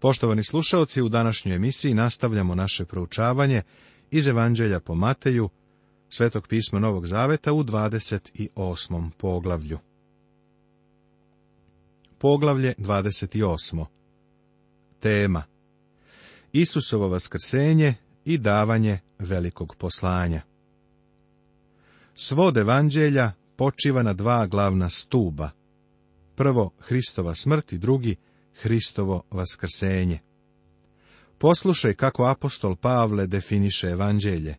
Poštovani slušaoci, u današnjoj emisiji nastavljamo naše proučavanje iz Evanđelja po Mateju, Svetog pisma Novog Zaveta u 28. poglavlju. Poglavlje 28. Tema Isusovo vaskrsenje i davanje velikog poslanja. Svod evanđelja počiva na dva glavna stuba. Prvo, Hristova smrt i drugi, Hristovo vaskrsenje. Poslušaj kako apostol Pavle definiše evanđelje.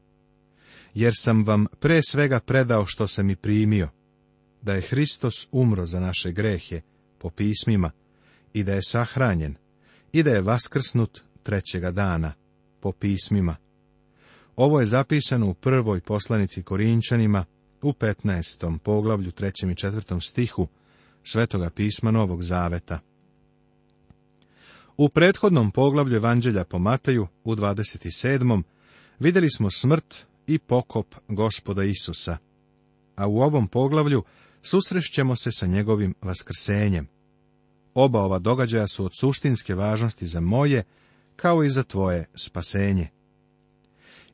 Jer sam vam pre svega predao što sam i primio, da je Hristos umro za naše grehe, po pismima, i da je sahranjen, i da je vaskrsnut trećega dana, po pismima. Ovo je zapisano u prvoj poslanici Korinčanima, u 15. poglavlju 3. i 4. stihu Svetoga pisma Novog Zaveta. U prethodnom poglavlju Evanđelja po Mateju, u 27. videli smo smrt i pokop gospoda Isusa, a u ovom poglavlju susrešćemo se sa njegovim vaskrsenjem. Oba ova događaja su od suštinske važnosti za moje, kao i za tvoje spasenje.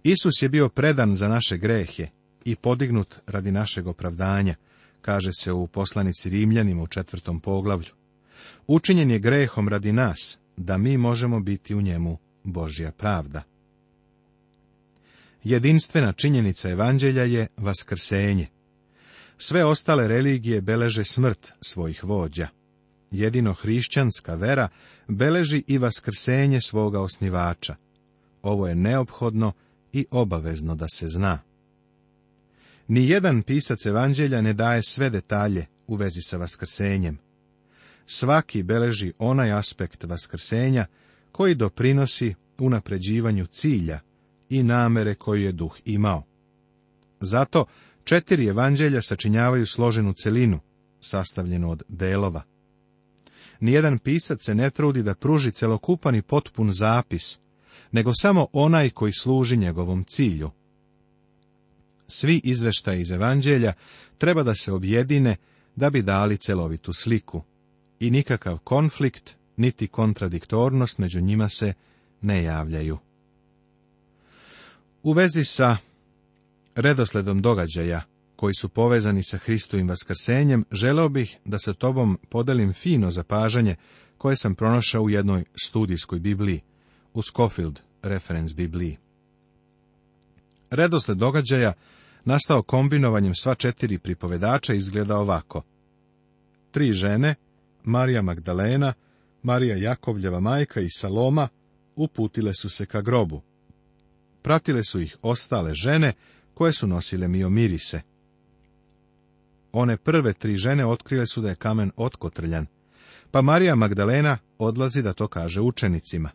Isus je bio predan za naše grehe i podignut radi našeg opravdanja, kaže se u poslanici Rimljanima u četvrtom poglavlju. Učinjen je grehom radi nas, da mi možemo biti u njemu Božja pravda. Jedinstvena činjenica evanđelja je vaskrsenje. Sve ostale religije beleže smrt svojih vođa. Jedino hrišćanska vera beleži i vaskrsenje svoga osnivača. Ovo je neophodno i obavezno da se zna. Ni jedan pisac evanđelja ne daje sve detalje u vezi sa vaskrsenjem svaki beleži onaj aspekt vaskrsenja koji doprinosi unapređivanju cilja i namere koju je duh imao. Zato četiri evanđelja sačinjavaju složenu celinu, sastavljenu od delova. Nijedan pisac se ne trudi da pruži celokupan i potpun zapis, nego samo onaj koji služi njegovom cilju. Svi izveštaji iz evanđelja treba da se objedine da bi dali celovitu sliku i nikakav konflikt niti kontradiktornost među njima se ne javljaju. U vezi sa redosledom događaja koji su povezani sa Hristovim vaskrsenjem, želeo bih da se tobom podelim fino zapažanje koje sam pronašao u jednoj studijskoj Bibliji, u Scofield reference Bibliji. Redosled događaja nastao kombinovanjem sva četiri pripovedača izgleda ovako. Tri žene, Marija Magdalena, Marija Jakovljeva majka i Saloma uputile su se ka grobu. Pratile su ih ostale žene koje su nosile miomirise. One prve tri žene otkrile su da je kamen otkotrljan, pa Marija Magdalena odlazi da to kaže učenicima.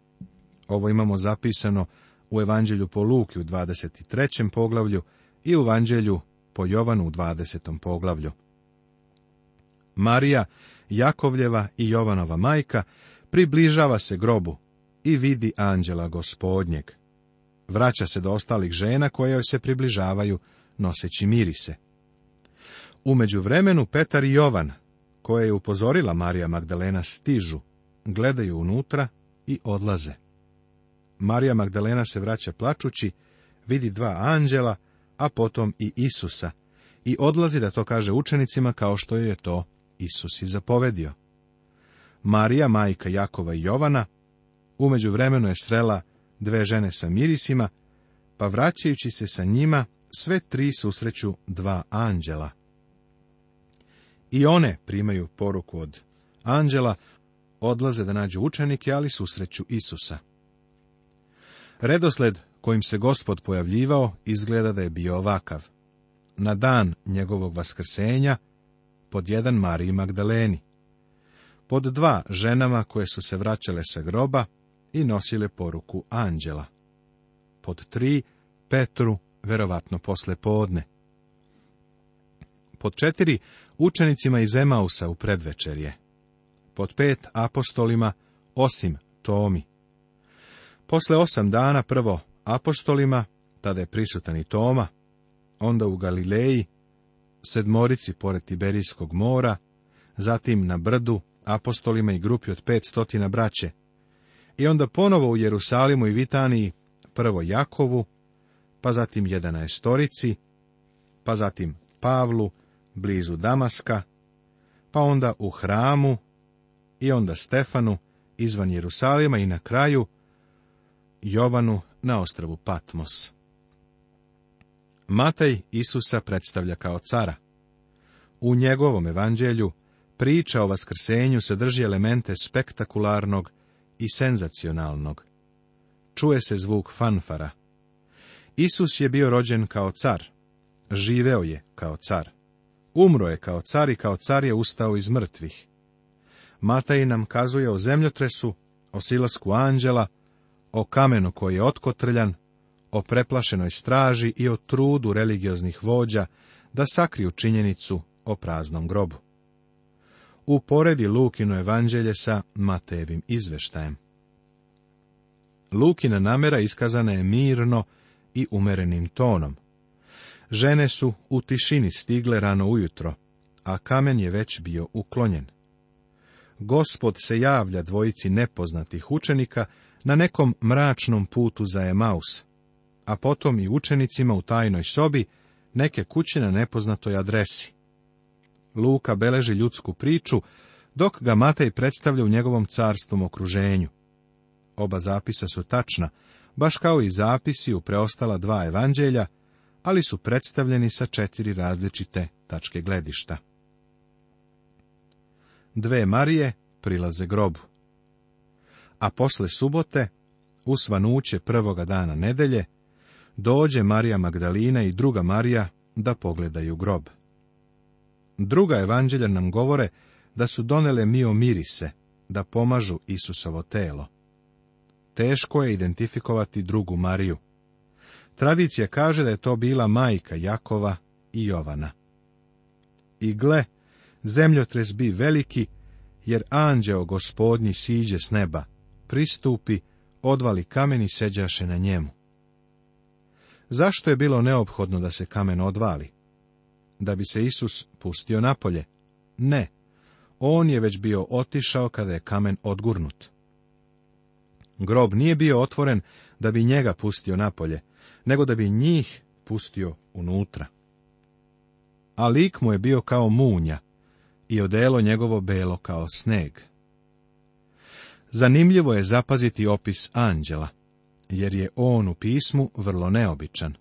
Ovo imamo zapisano u Evanđelju po Luki u 23. poglavlju i u Evanđelju po Jovanu u 20. poglavlju. Marija Jakovljeva i Jovanova majka, približava se grobu i vidi anđela gospodnjeg. Vraća se do ostalih žena koje joj se približavaju, noseći mirise. Umeđu vremenu Petar i Jovan, koje je upozorila Marija Magdalena, stižu, gledaju unutra i odlaze. Marija Magdalena se vraća plačući, vidi dva anđela, a potom i Isusa, i odlazi da to kaže učenicima kao što je to Isus je zapovedio. Marija, majka Jakova i Jovana, umeđu vremenu je srela dve žene sa mirisima, pa vraćajući se sa njima, sve tri susreću dva anđela. I one primaju poruku od anđela, odlaze da nađu učenike, ali susreću Isusa. Redosled kojim se gospod pojavljivao izgleda da je bio ovakav. Na dan njegovog vaskrsenja pod jedan Mariji Magdaleni, pod dva ženama koje su se vraćale sa groba i nosile poruku anđela, pod tri Petru, verovatno posle podne, pod četiri učenicima iz Emausa u predvečerje, pod pet apostolima osim Tomi. Posle osam dana prvo apostolima, tada je prisutan i Toma, onda u Galileji sedmorici pored Tiberijskog mora, zatim na brdu, apostolima i grupi od pet stotina braće, i onda ponovo u Jerusalimu i Vitaniji, prvo Jakovu, pa zatim jedanaestorici, pa zatim Pavlu, blizu Damaska, pa onda u hramu i onda Stefanu, izvan Jerusalima i na kraju Jovanu na ostravu Patmos. Matej Isusa predstavlja kao cara. U njegovom evanđelju priča o vaskrsenju sadrži elemente spektakularnog i senzacionalnog. Čuje se zvuk fanfara. Isus je bio rođen kao car. Živeo je kao car. Umro je kao car i kao car je ustao iz mrtvih. Mataj nam kazuje o zemljotresu, o silasku anđela, o kamenu koji je otkotrljan, o preplašenoj straži i o trudu religioznih vođa da sakriju činjenicu o praznom grobu. Uporedi Lukino evanđelje sa Matevim izveštajem. Lukina namera iskazana je mirno i umerenim tonom. Žene su u tišini stigle rano ujutro, a kamen je već bio uklonjen. Gospod se javlja dvojici nepoznatih učenika na nekom mračnom putu za Emaus, a potom i učenicima u tajnoj sobi neke kuće na nepoznatoj adresi. Luka beleži ljudsku priču, dok ga Matej predstavlja u njegovom carstvom okruženju. Oba zapisa su tačna, baš kao i zapisi u preostala dva evanđelja, ali su predstavljeni sa četiri različite tačke gledišta. Dve Marije prilaze grobu. A posle subote, usvanuće prvoga dana nedelje, dođe Marija Magdalina i druga Marija da pogledaju grob. Druga evanđelja nam govore da su donele mio mirise, da pomažu Isusovo telo. Teško je identifikovati drugu Mariju. Tradicija kaže da je to bila majka Jakova i Jovana. I gle, zemljotres bi veliki, jer anđeo gospodnji siđe s neba, pristupi, odvali kamen i seđaše na njemu. Zašto je bilo neophodno da se kamen odvali? Da bi se Isus pustio napolje? Ne. On je već bio otišao kada je kamen odgurnut. Grob nije bio otvoren da bi njega pustio napolje, nego da bi njih pustio unutra. A lik mu je bio kao munja i odelo njegovo belo kao sneg. Zanimljivo je zapaziti opis anđela — jer je on u pismu vrlo neobičan.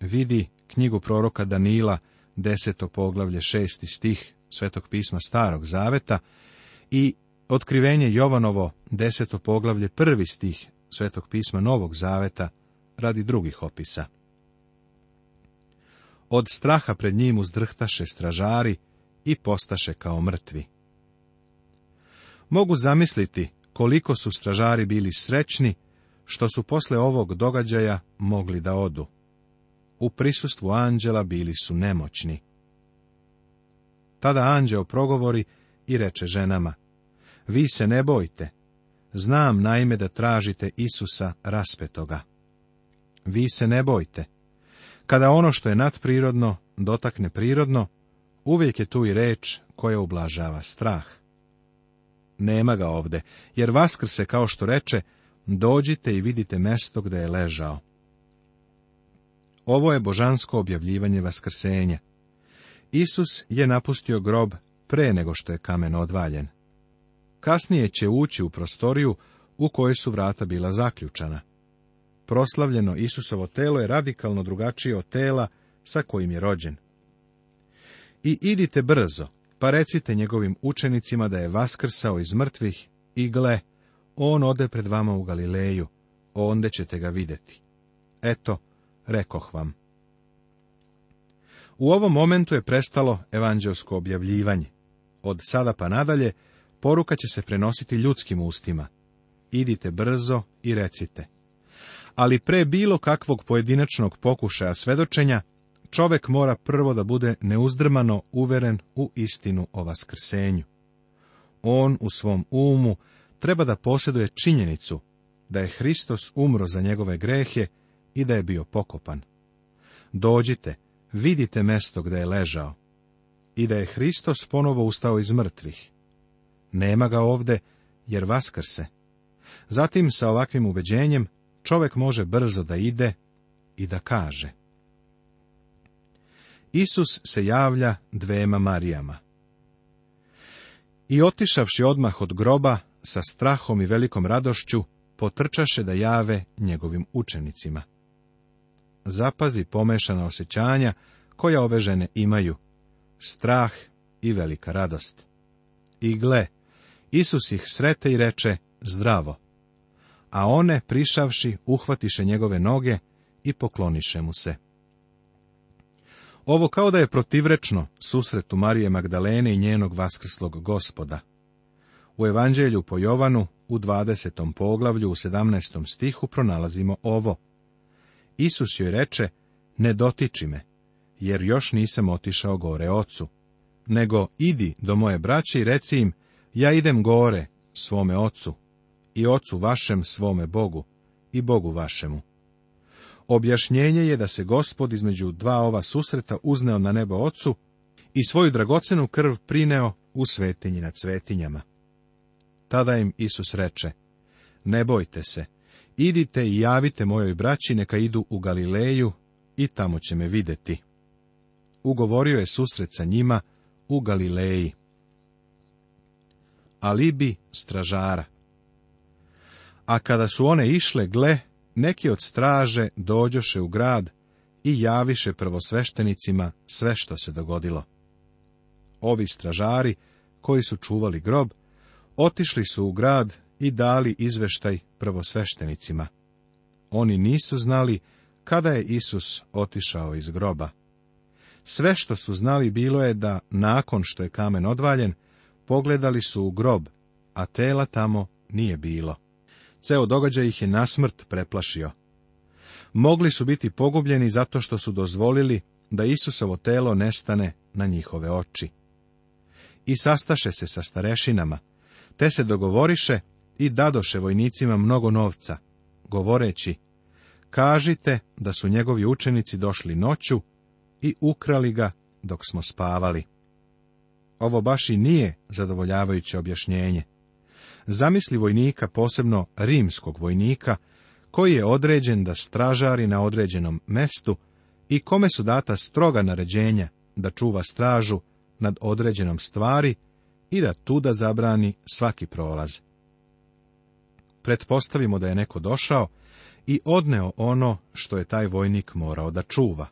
Vidi knjigu proroka Danila, deseto poglavlje šesti stih Svetog pisma Starog Zaveta i otkrivenje Jovanovo, deseto poglavlje prvi stih Svetog pisma Novog Zaveta radi drugih opisa. Od straha pred njim uzdrhtaše stražari i postaše kao mrtvi. Mogu zamisliti koliko su stražari bili srećni što su posle ovog događaja mogli da odu. U prisustvu anđela bili su nemoćni. Tada anđeo progovori i reče ženama, vi se ne bojte, znam naime da tražite Isusa raspetoga. Vi se ne bojte. Kada ono što je nadprirodno dotakne prirodno, uvijek je tu i reč koja ublažava strah. Nema ga ovde, jer Vaskrse, kao što reče, dođite i vidite mesto gde je ležao. Ovo je božansko objavljivanje Vaskrsenja. Isus je napustio grob pre nego što je kamen odvaljen. Kasnije će ući u prostoriju u kojoj su vrata bila zaključana. Proslavljeno Isusovo telo je radikalno drugačije od tela sa kojim je rođen. I idite brzo, pa recite njegovim učenicima da je vaskrsao iz mrtvih i gle, on ode pred vama u Galileju, Onda ćete ga vidjeti. Eto, rekoh vam. U ovom momentu je prestalo evanđelsko objavljivanje. Od sada pa nadalje, poruka će se prenositi ljudskim ustima. Idite brzo i recite. Ali pre bilo kakvog pojedinačnog pokušaja svedočenja, čovek mora prvo da bude neuzdrmano uveren u istinu o vaskrsenju. On u svom umu treba da posjeduje činjenicu da je Hristos umro za njegove grehe i da je bio pokopan. Dođite, vidite mesto gdje je ležao i da je Hristos ponovo ustao iz mrtvih. Nema ga ovde, jer vaskrse. Zatim, sa ovakvim ubeđenjem, čovek može brzo da ide i da kaže. Isus se javlja dvema Marijama. I otišavši odmah od groba, sa strahom i velikom radošću potrčaše da jave njegovim učenicima. Zapazi pomešana osjećanja koja ove žene imaju, strah i velika radost. I gle, Isus ih srete i reče, zdravo. A one, prišavši, uhvatiše njegove noge i pokloniše mu se. Ovo kao da je protivrečno susretu Marije Magdalene i njenog vaskrslog gospoda. U Evanđelju po Jovanu u 20. poglavlju u 17. stihu pronalazimo ovo. Isus joj reče, ne dotiči me, jer još nisam otišao gore ocu, nego idi do moje braće i reci im, ja idem gore svome ocu i ocu vašem svome Bogu i Bogu vašemu. Objašnjenje je da se gospod između dva ova susreta uzneo na nebo ocu i svoju dragocenu krv prineo u svetinji nad svetinjama. Tada im Isus reče, ne bojte se, idite i javite mojoj braći neka idu u Galileju i tamo će me vidjeti. Ugovorio je susret sa njima u Galileji. Alibi stražara A kada su one išle, gle, neki od straže dođoše u grad i javiše prvosveštenicima sve što se dogodilo. Ovi stražari, koji su čuvali grob, Otišli su u grad i dali izveštaj prvosveštenicima. Oni nisu znali kada je Isus otišao iz groba. Sve što su znali bilo je da, nakon što je kamen odvaljen, pogledali su u grob, a tela tamo nije bilo. Ceo događaj ih je smrt preplašio. Mogli su biti pogubljeni zato što su dozvolili da Isusovo telo nestane na njihove oči. I sastaše se sa starešinama, te se dogovoriše i dadoše vojnicima mnogo novca, govoreći, kažite da su njegovi učenici došli noću i ukrali ga dok smo spavali. Ovo baš i nije zadovoljavajuće objašnjenje. Zamisli vojnika, posebno rimskog vojnika, koji je određen da stražari na određenom mestu i kome su data stroga naređenja da čuva stražu nad određenom stvari i da tuda zabrani svaki prolaz. Pretpostavimo da je neko došao i odneo ono što je taj vojnik morao da čuva.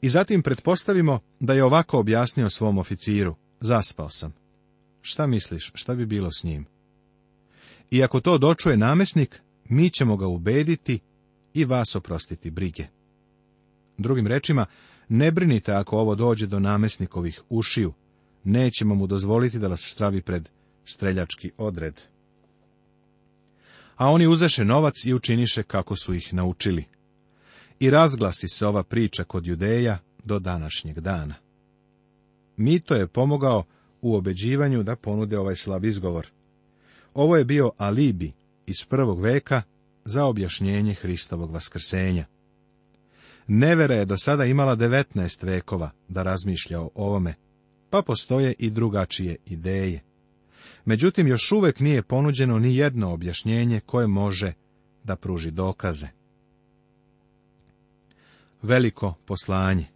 I zatim pretpostavimo da je ovako objasnio svom oficiru, zaspao sam. Šta misliš, šta bi bilo s njim? I ako to dočuje namesnik, mi ćemo ga ubediti i vas oprostiti brige. Drugim rečima, ne brinite ako ovo dođe do namesnikovih ušiju, nećemo mu dozvoliti da nas stravi pred streljački odred. A oni uzeše novac i učiniše kako su ih naučili. I razglasi se ova priča kod judeja do današnjeg dana. Mito je pomogao u obeđivanju da ponude ovaj slab izgovor. Ovo je bio alibi iz prvog veka za objašnjenje Hristovog vaskrsenja. Nevera je do sada imala devetnaest vekova da razmišlja o ovome, pa postoje i drugačije ideje. Međutim, još uvek nije ponuđeno ni jedno objašnjenje koje može da pruži dokaze. Veliko poslanje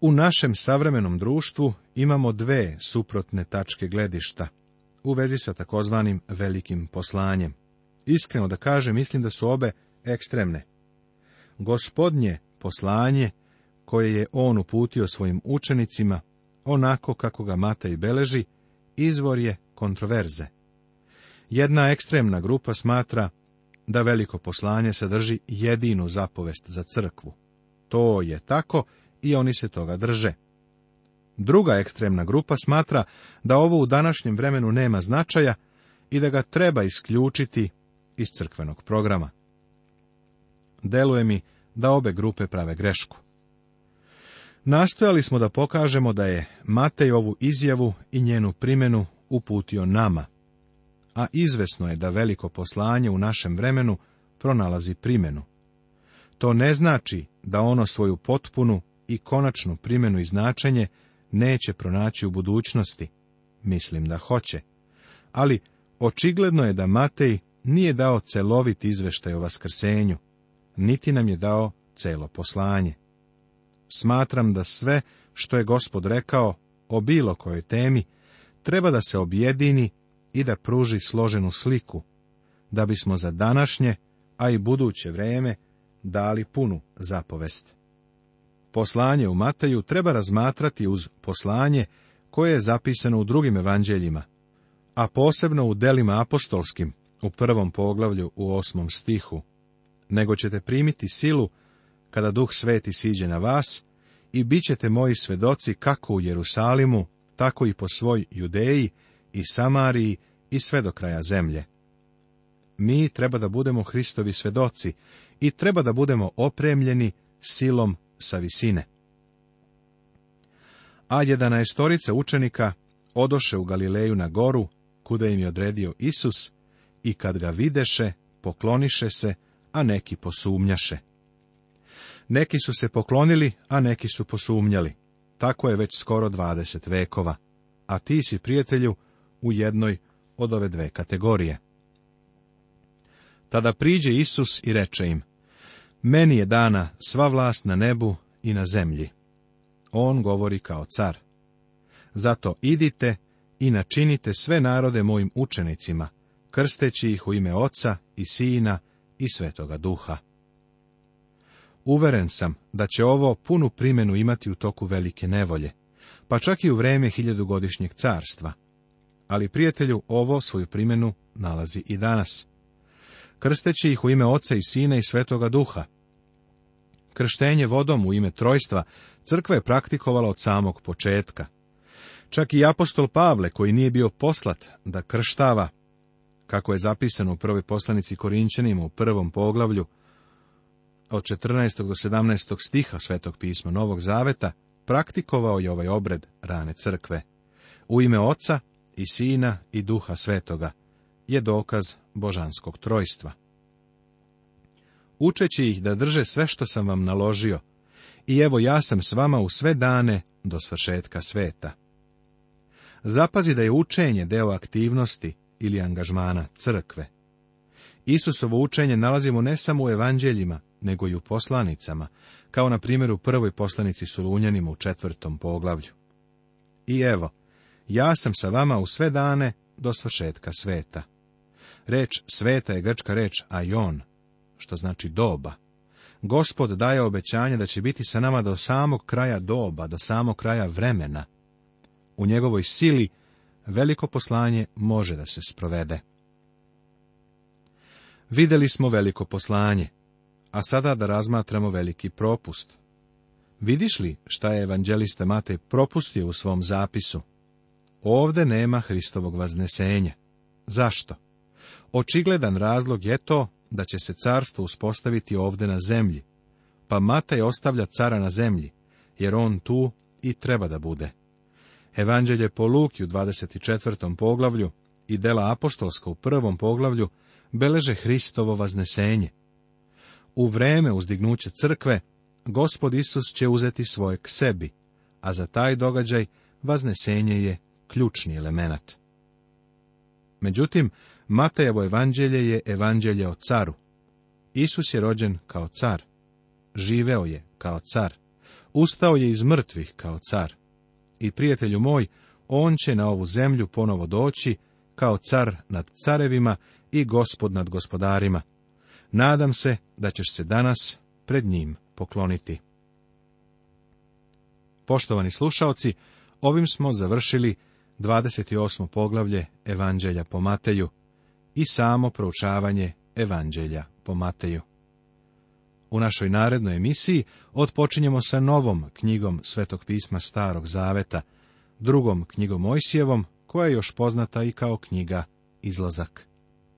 U našem savremenom društvu imamo dve suprotne tačke gledišta u vezi sa takozvanim velikim poslanjem. Iskreno da kažem, mislim da su obe ekstremne. Gospodnje poslanje koje je on uputio svojim učenicima, onako kako ga Mata i beleži, izvor je kontroverze. Jedna ekstremna grupa smatra da veliko poslanje sadrži jedinu zapovest za crkvu. To je tako i oni se toga drže. Druga ekstremna grupa smatra da ovo u današnjem vremenu nema značaja i da ga treba isključiti iz crkvenog programa. Deluje mi da obe grupe prave grešku. Nastojali smo da pokažemo da je Matej ovu izjavu i njenu primjenu uputio nama, a izvesno je da veliko poslanje u našem vremenu pronalazi primjenu. To ne znači da ono svoju potpunu i konačnu primjenu i značenje neće pronaći u budućnosti. Mislim da hoće. Ali očigledno je da Matej nije dao celovit izveštaj o vaskrsenju, niti nam je dao celo poslanje. Smatram da sve što je gospod rekao o bilo kojoj temi, treba da se objedini i da pruži složenu sliku, da bismo za današnje, a i buduće vreme, dali punu zapovest. Poslanje u Mateju treba razmatrati uz poslanje koje je zapisano u drugim evanđeljima, a posebno u delima apostolskim, u prvom poglavlju u osmom stihu, nego ćete primiti silu kada Duh Sveti siđe na vas, i bit ćete moji svedoci kako u Jerusalimu, tako i po svoj Judeji i Samariji i sve do kraja zemlje. Mi treba da budemo Hristovi svedoci i treba da budemo opremljeni silom sa visine. A jedanaestorica učenika odoše u Galileju na goru, kuda im je odredio Isus, i kad ga videše, pokloniše se, a neki posumnjaše. Neki su se poklonili, a neki su posumnjali. Tako je već skoro dvadeset vekova. A ti si, prijatelju, u jednoj od ove dve kategorije. Tada priđe Isus i reče im, Meni je dana sva vlast na nebu i na zemlji. On govori kao car. Zato idite i načinite sve narode mojim učenicima, krsteći ih u ime Oca i Sina i Svetoga Duha. Uveren sam da će ovo punu primjenu imati u toku velike nevolje, pa čak i u vrijeme hiljadugodišnjeg carstva. Ali prijatelju ovo svoju primjenu nalazi i danas. Krsteći ih u ime Oca i Sina i Svetoga Duha. Krštenje vodom u ime trojstva crkva je praktikovala od samog početka. Čak i apostol Pavle, koji nije bio poslat da krštava, kako je zapisano u prvoj poslanici Korinčanima u prvom poglavlju, od 14. do 17. stiha Svetog pisma Novog Zaveta praktikovao je ovaj obred rane crkve. U ime Oca i Sina i Duha Svetoga je dokaz božanskog trojstva. Učeći ih da drže sve što sam vam naložio, i evo ja sam s vama u sve dane do svršetka sveta. Zapazi da je učenje deo aktivnosti ili angažmana crkve. Isusovo učenje nalazimo ne samo u evanđeljima, nego i u poslanicama, kao na primjer u prvoj poslanici Solunjanima u četvrtom poglavlju. I evo, ja sam sa vama u sve dane do svršetka sveta. Reč sveta je grčka reč ajon, što znači doba. Gospod daje obećanje da će biti sa nama do samog kraja doba, do samog kraja vremena. U njegovoj sili veliko poslanje može da se sprovede. Videli smo veliko poslanje, a sada da razmatramo veliki propust. Vidiš li šta je evanđelista Matej propustio u svom zapisu? Ovde nema Hristovog vaznesenja. Zašto? Očigledan razlog je to da će se carstvo uspostaviti ovde na zemlji, pa Matej ostavlja cara na zemlji, jer on tu i treba da bude. Evanđelje po Luki u 24. poglavlju i dela apostolska u prvom poglavlju beleže Hristovo vaznesenje. U vreme uzdignuća crkve, gospod Isus će uzeti svoje k sebi, a za taj događaj vaznesenje je ključni elemenat. Međutim, Matejevo evanđelje je evanđelje o caru. Isus je rođen kao car, živeo je kao car, ustao je iz mrtvih kao car. I prijatelju moj, on će na ovu zemlju ponovo doći kao car nad carevima i gospod nad gospodarima. Nadam se da ćeš se danas pred njim pokloniti. Poštovani slušaoci, ovim smo završili 28. poglavlje Evanđelja po Mateju i samo proučavanje Evanđelja po Mateju. U našoj narednoj emisiji otpočinjemo sa novom knjigom Svetog pisma Starog Zaveta, drugom knjigom Mojsijevom, koja je još poznata i kao knjiga Izlazak.